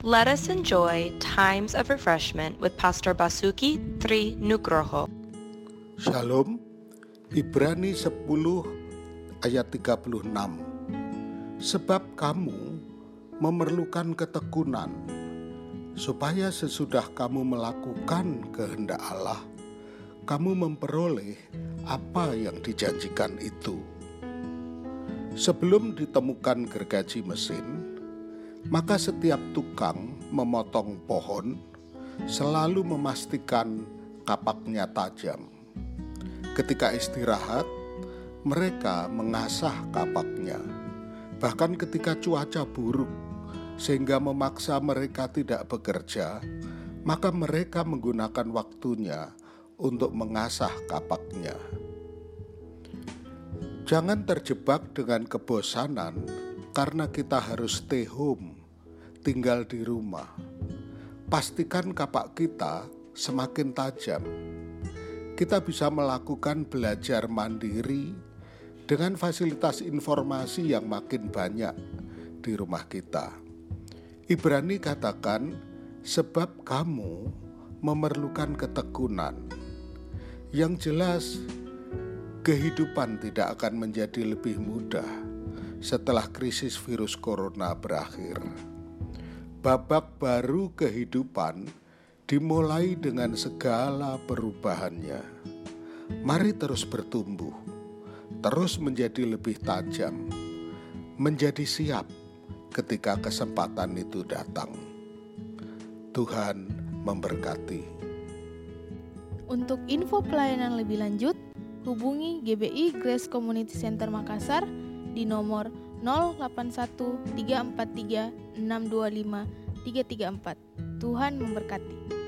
Let us enjoy times of refreshment with Pastor Basuki Tri Nugroho. Shalom, Ibrani 10 ayat 36. Sebab kamu memerlukan ketekunan, supaya sesudah kamu melakukan kehendak Allah, kamu memperoleh apa yang dijanjikan itu. Sebelum ditemukan gergaji mesin, maka setiap tukang memotong pohon selalu memastikan kapaknya tajam. Ketika istirahat, mereka mengasah kapaknya. Bahkan ketika cuaca buruk, sehingga memaksa mereka tidak bekerja, maka mereka menggunakan waktunya untuk mengasah kapaknya. Jangan terjebak dengan kebosanan karena kita harus stay home, tinggal di rumah. Pastikan kapak kita semakin tajam. Kita bisa melakukan belajar mandiri dengan fasilitas informasi yang makin banyak di rumah kita. Ibrani katakan, sebab kamu memerlukan ketekunan. Yang jelas, kehidupan tidak akan menjadi lebih mudah setelah krisis virus corona berakhir. Babak baru kehidupan dimulai dengan segala perubahannya. Mari terus bertumbuh, terus menjadi lebih tajam, menjadi siap ketika kesempatan itu datang. Tuhan memberkati. Untuk info pelayanan lebih lanjut, hubungi GBI Grace Community Center Makassar di nomor 081343625334. Tuhan memberkati.